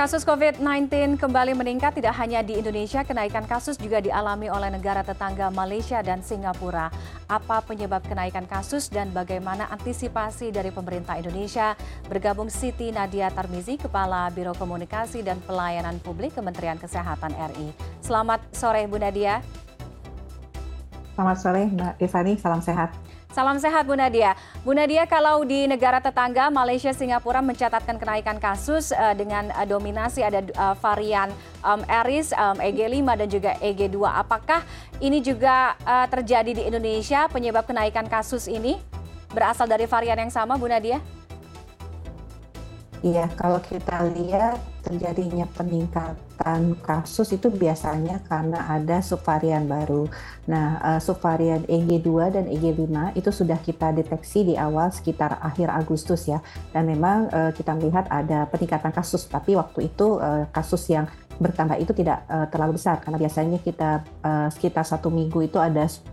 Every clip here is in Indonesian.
Kasus COVID-19 kembali meningkat tidak hanya di Indonesia, kenaikan kasus juga dialami oleh negara tetangga Malaysia dan Singapura. Apa penyebab kenaikan kasus dan bagaimana antisipasi dari pemerintah Indonesia? Bergabung Siti Nadia Tarmizi, Kepala Biro Komunikasi dan Pelayanan Publik Kementerian Kesehatan RI. Selamat sore Bu Nadia. Selamat sore Mbak Tiffany, salam sehat. Salam sehat Bu Nadia. Bu Nadia, kalau di negara tetangga Malaysia, Singapura mencatatkan kenaikan kasus uh, dengan uh, dominasi ada uh, varian um, Aries, um, EG5 dan juga EG2. Apakah ini juga uh, terjadi di Indonesia penyebab kenaikan kasus ini berasal dari varian yang sama Bu Nadia? Iya, kalau kita lihat terjadinya peningkatan kasus itu biasanya karena ada subvarian baru. Nah, uh, subvarian EG2 dan EG5 itu sudah kita deteksi di awal sekitar akhir Agustus ya. Dan memang uh, kita melihat ada peningkatan kasus, tapi waktu itu uh, kasus yang bertambah itu tidak uh, terlalu besar karena biasanya kita uh, sekitar satu minggu itu ada 10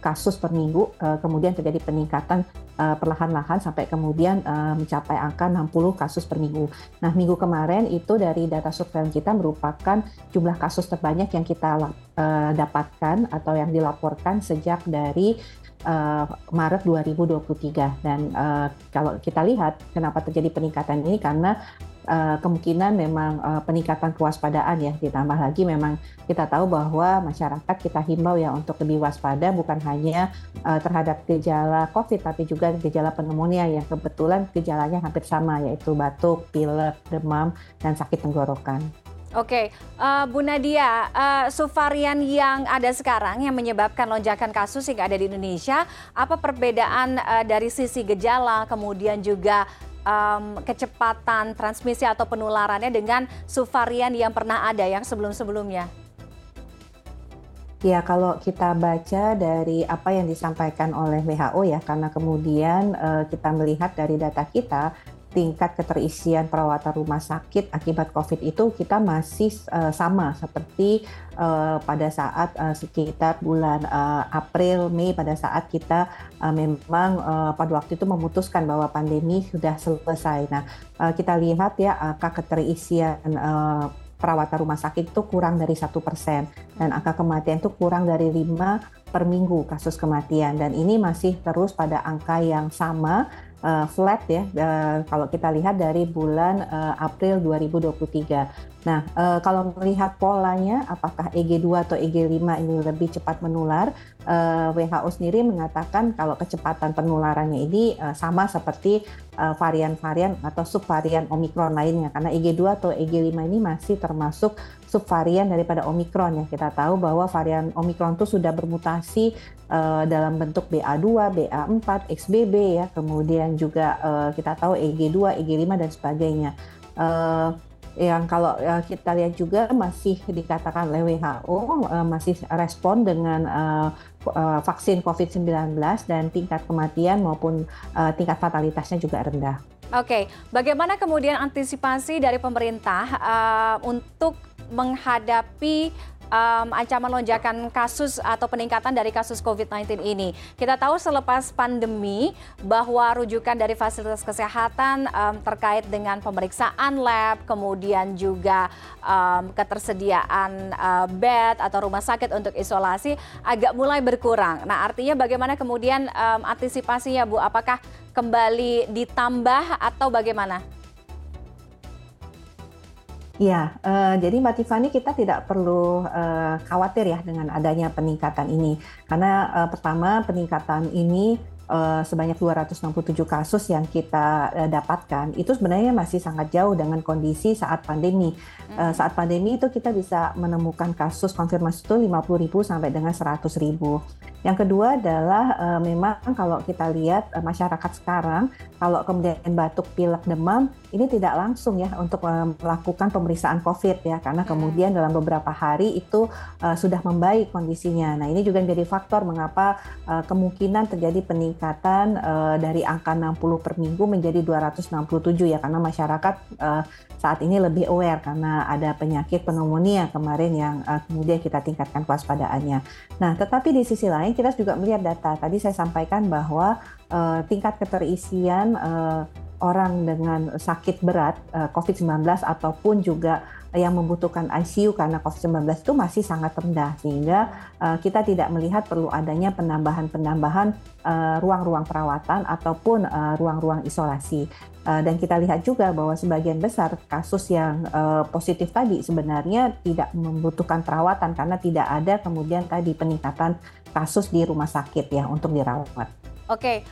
kasus per minggu, uh, kemudian terjadi peningkatan uh, perlahan-lahan sampai kemudian uh, mencapai angka 60 kasus per minggu. Nah, minggu kemarin itu dari data surveillance kita merupakan jumlah kasus terbanyak yang kita uh, dapatkan atau yang dilaporkan sejak dari uh, Maret 2023 dan uh, kalau kita lihat kenapa terjadi peningkatan ini karena uh, kemungkinan memang uh, peningkatan kewaspadaan ya ditambah lagi memang kita tahu bahwa masyarakat kita himbau ya untuk lebih waspada bukan hanya uh, terhadap gejala COVID tapi juga gejala pneumonia yang kebetulan gejalanya hampir sama yaitu batuk, pilek, demam dan sakit tenggorokan. Oke, uh, Bu Nadia, uh, subvarian yang ada sekarang yang menyebabkan lonjakan kasus yang ada di Indonesia, apa perbedaan uh, dari sisi gejala, kemudian juga um, kecepatan transmisi atau penularannya dengan subvarian yang pernah ada yang sebelum-sebelumnya? Ya, kalau kita baca dari apa yang disampaikan oleh WHO ya, karena kemudian uh, kita melihat dari data kita tingkat keterisian perawatan rumah sakit akibat COVID itu kita masih uh, sama seperti uh, pada saat uh, sekitar bulan uh, April Mei pada saat kita uh, memang uh, pada waktu itu memutuskan bahwa pandemi sudah selesai. Nah uh, kita lihat ya angka keterisian uh, perawatan rumah sakit itu kurang dari satu persen dan angka kematian itu kurang dari lima per minggu kasus kematian dan ini masih terus pada angka yang sama uh, flat ya uh, kalau kita lihat dari bulan uh, April 2023. Nah, uh, kalau melihat polanya apakah EG2 atau EG5 ini lebih cepat menular, uh, WHO sendiri mengatakan kalau kecepatan penularannya ini uh, sama seperti varian-varian uh, atau subvarian Omicron lainnya karena EG2 atau EG5 ini masih termasuk subvarian daripada Omicron ya. Kita tahu bahwa varian Omicron itu sudah bermutasi uh, dalam bentuk BA2, BA4, XBB ya. Kemudian juga uh, kita tahu EG2, EG5 dan sebagainya. Uh, yang kalau uh, kita lihat juga masih dikatakan oleh WHO uh, masih respon dengan vaksin COVID-19 dan tingkat kematian maupun uh, tingkat fatalitasnya juga rendah. Oke, bagaimana kemudian antisipasi dari pemerintah uh, untuk menghadapi um, ancaman lonjakan kasus atau peningkatan dari kasus COVID-19 ini. Kita tahu selepas pandemi bahwa rujukan dari fasilitas kesehatan um, terkait dengan pemeriksaan lab, kemudian juga um, ketersediaan uh, bed atau rumah sakit untuk isolasi agak mulai berkurang. Nah, artinya bagaimana kemudian um, antisipasinya, Bu? Apakah kembali ditambah atau bagaimana? Ya, uh, jadi Mbak Tiffany kita tidak perlu uh, khawatir ya dengan adanya peningkatan ini, karena uh, pertama peningkatan ini uh, sebanyak 267 kasus yang kita uh, dapatkan itu sebenarnya masih sangat jauh dengan kondisi saat pandemi. Uh, saat pandemi itu kita bisa menemukan kasus konfirmasi itu 50.000 sampai dengan 100.000. Yang kedua adalah uh, memang kalau kita lihat uh, masyarakat sekarang kalau kemudian batuk, pilek, demam ini tidak langsung ya untuk uh, melakukan pemeriksaan COVID ya karena kemudian dalam beberapa hari itu uh, sudah membaik kondisinya. Nah, ini juga menjadi faktor mengapa uh, kemungkinan terjadi peningkatan peningkatan uh, dari angka 60 per minggu menjadi 267 ya karena masyarakat uh, saat ini lebih aware karena ada penyakit pneumonia kemarin yang uh, kemudian kita tingkatkan kewaspadaannya. Nah, tetapi di sisi lain kita juga melihat data. Tadi saya sampaikan bahwa uh, tingkat keterisian uh, orang dengan sakit berat uh, COVID-19 ataupun juga yang membutuhkan ICU karena COVID-19 itu masih sangat rendah sehingga uh, kita tidak melihat perlu adanya penambahan-penambahan uh, ruang-ruang perawatan ataupun ruang-ruang uh, isolasi. Uh, dan kita lihat juga bahwa sebagian besar kasus yang uh, positif tadi sebenarnya tidak membutuhkan perawatan karena tidak ada kemudian tadi peningkatan kasus di rumah sakit ya untuk dirawat. Oke,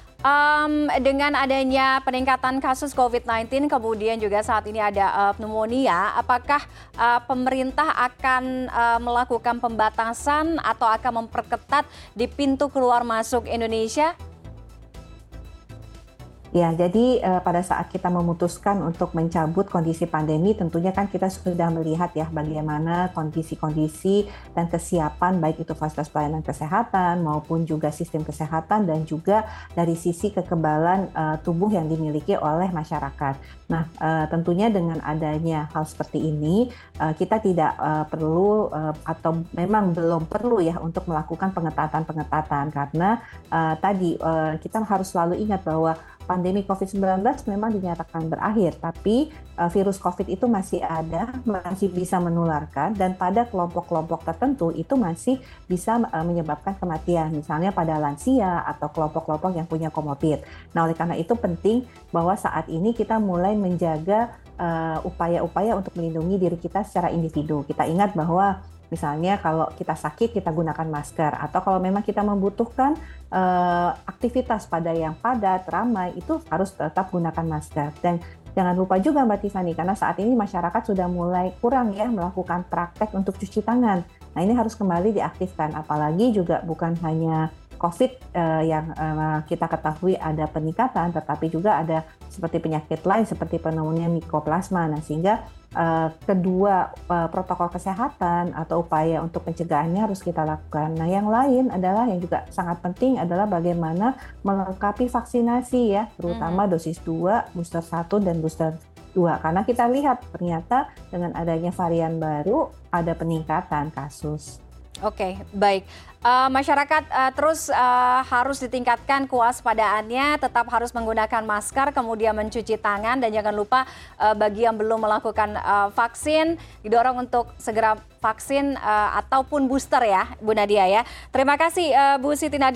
dengan adanya peningkatan kasus COVID-19, kemudian juga saat ini ada uh, pneumonia, apakah uh, pemerintah akan uh, melakukan pembatasan atau akan memperketat di pintu keluar masuk Indonesia? Ya, jadi uh, pada saat kita memutuskan untuk mencabut kondisi pandemi, tentunya kan kita sudah melihat ya bagaimana kondisi-kondisi dan kesiapan baik itu fasilitas pelayanan kesehatan maupun juga sistem kesehatan dan juga dari sisi kekebalan uh, tubuh yang dimiliki oleh masyarakat. Nah, uh, tentunya dengan adanya hal seperti ini, uh, kita tidak uh, perlu uh, atau memang belum perlu ya untuk melakukan pengetatan-pengetatan karena uh, tadi uh, kita harus selalu ingat bahwa pandemi COVID-19 memang dinyatakan berakhir, tapi uh, virus COVID itu masih ada, masih bisa menularkan, dan pada kelompok-kelompok tertentu itu masih bisa uh, menyebabkan kematian, misalnya pada lansia atau kelompok-kelompok yang punya komorbid. Nah, oleh karena itu penting bahwa saat ini kita mulai menjaga upaya-upaya uh, untuk melindungi diri kita secara individu. Kita ingat bahwa Misalnya kalau kita sakit kita gunakan masker atau kalau memang kita membutuhkan uh, aktivitas pada yang padat, ramai itu harus tetap gunakan masker. Dan jangan lupa juga Mbak Tiffany karena saat ini masyarakat sudah mulai kurang ya melakukan praktek untuk cuci tangan. Nah, ini harus kembali diaktifkan apalagi juga bukan hanya COVID uh, yang uh, kita ketahui ada peningkatan, tetapi juga ada seperti penyakit lain seperti pneumonia mikoplasma. Nah, sehingga uh, kedua uh, protokol kesehatan atau upaya untuk pencegahannya harus kita lakukan. Nah, yang lain adalah yang juga sangat penting adalah bagaimana melengkapi vaksinasi ya, terutama hmm. dosis 2, booster 1 dan booster 2. Karena kita lihat ternyata dengan adanya varian baru ada peningkatan kasus. Oke, baik. Uh, masyarakat uh, terus uh, harus ditingkatkan kewaspadaannya, tetap harus menggunakan masker, kemudian mencuci tangan, dan jangan lupa uh, bagi yang belum melakukan uh, vaksin, didorong untuk segera vaksin uh, ataupun booster ya, Bu Nadia ya. Terima kasih uh, Bu Siti Nadia.